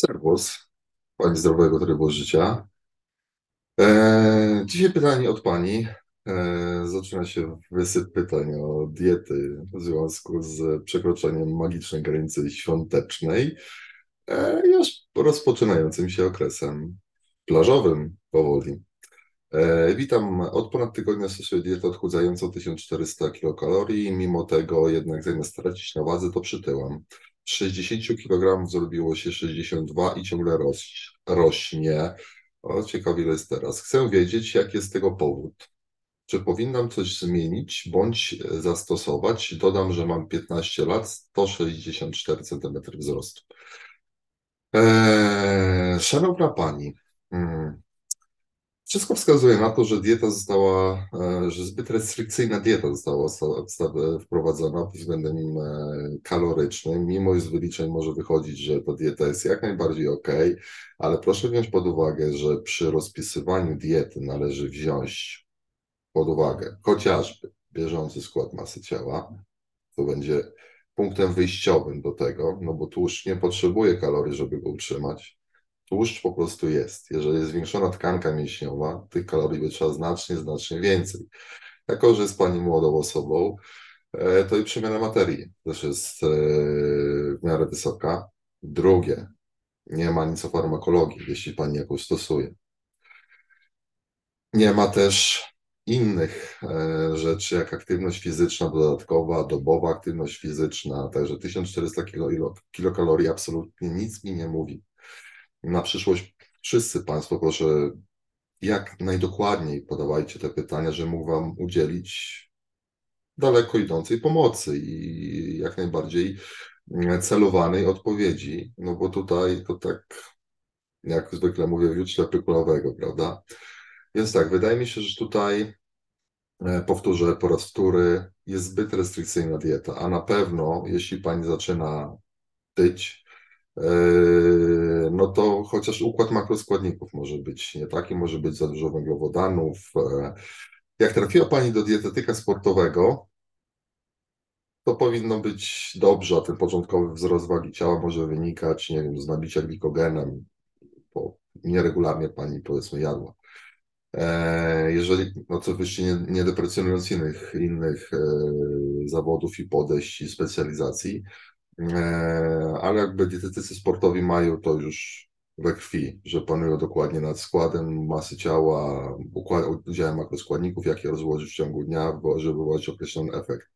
Serwus, Pani zdrowego trybu życia. E, dzisiaj pytanie od Pani. E, zaczyna się wysyp pytań o diety w związku z przekroczeniem magicznej granicy świątecznej, e, już rozpoczynającym się okresem plażowym powoli. E, witam. Od ponad tygodnia stosuję dietę odchudzającą 1400 kilokalorii. Mimo tego jednak zamiast stracić na wadze, to przytyłam. Z 60 kg zrobiło się 62 i ciągle roś, rośnie. O, ciekawie jest teraz. Chcę wiedzieć, jaki jest tego powód. Czy powinnam coś zmienić bądź zastosować? Dodam, że mam 15 lat, 164 cm wzrostu. Eee, szanowna Pani, hmm. Wszystko wskazuje na to, że dieta została, e, że zbyt restrykcyjna dieta została wprowadzona pod względem e, kalorycznym. Mimo z wyliczeń może wychodzić, że ta dieta jest jak najbardziej ok, ale proszę wziąć pod uwagę, że przy rozpisywaniu diety należy wziąć pod uwagę chociażby bieżący skład masy ciała, to będzie punktem wyjściowym do tego, no bo tłuszcz nie potrzebuje kalorii, żeby go utrzymać Tłuszcz po prostu jest. Jeżeli jest zwiększona tkanka mięśniowa, tych kalorii by trzeba znacznie, znacznie więcej. Jako, że jest Pani młodą osobą, e, to i przemiana materii też jest e, w miarę wysoka. Drugie, nie ma nic o farmakologii, jeśli Pani jakąś stosuje. Nie ma też innych e, rzeczy, jak aktywność fizyczna dodatkowa, dobowa aktywność fizyczna, także 1400 kilokalorii absolutnie nic mi nie mówi na przyszłość wszyscy Państwo proszę jak najdokładniej podawajcie te pytania, że mógł Wam udzielić daleko idącej pomocy i jak najbardziej celowanej odpowiedzi, no bo tutaj to tak, jak zwykle mówię, wiód ślepy prawda? Więc tak, wydaje mi się, że tutaj e, powtórzę po raz wtóry, jest zbyt restrykcyjna dieta, a na pewno jeśli Pani zaczyna tyć, no to chociaż układ makroskładników może być nie taki, może być za dużo węglowodanów. Yy, jak trafiła Pani do dietetyka sportowego, to powinno być dobrze, a ten początkowy wzrost wagi ciała może wynikać, nie wiem, z nabicia glikogenem, bo nieregularnie Pani powiedzmy jadła. Yy, jeżeli, no oczywiście nie, nie deprecjonując innych, innych zawodów i podejść i specjalizacji, E, ale jakby dietetycy sportowi mają to już we krwi, że panują dokładnie nad składem masy ciała, udziałem makroskładników, jak je rozłożyć w ciągu dnia, żeby wywołać określony efekt.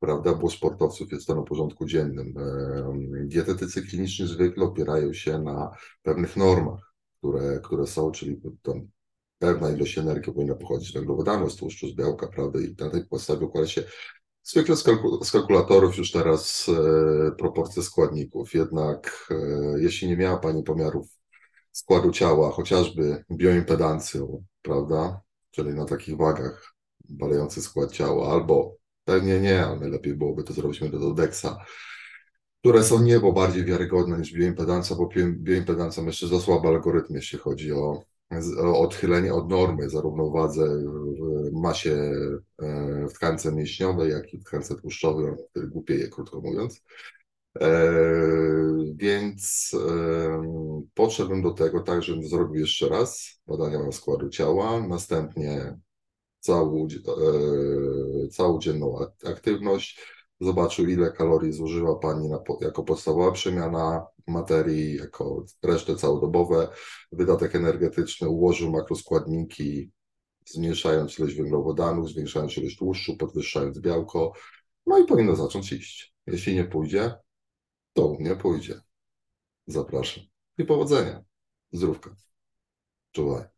Prawda, bo sportowców jest to na porządku dziennym. E, dietetycy kliniczni zwykle opierają się na pewnych normach, które, które są, czyli tam pewna ilość energii powinna pochodzić z węglowodanów, z tłuszczu, z białka, prawda, i na tej podstawie układa się Zwykle z, kalku z, kalkulatorów już teraz e, proporcje składników, jednak e, jeśli nie miała Pani pomiarów składu ciała, chociażby bioimpedancją, prawda, czyli na takich wagach badający skład ciała, albo pewnie nie, ale najlepiej byłoby to zrobić metododexa, które są niebo bardziej wiarygodne niż bioimpedancja, bo bioimpedancja jeszcze za słaby algorytm, jeśli chodzi o odchylenie od normy, zarówno w wadze, w masie, e, w tkance mięśniowej, jak i w tkance tłuszczowej, który głupieje, krótko mówiąc. E, więc e, podszedłem do tego tak, żebym zrobił jeszcze raz badania na składu ciała, następnie całą, całą dzienną aktywność, zobaczył ile kalorii zużywa Pani na, jako podstawowa przemiana materii, jako resztę całodobowe, wydatek energetyczny, ułożył makroskładniki, zmniejszając ilość węglowodanów, zwiększając ilość tłuszczu, podwyższając białko, no i powinno zacząć iść. Jeśli nie pójdzie, to nie pójdzie. Zapraszam. I powodzenia. Zdrówka. Czuwaj.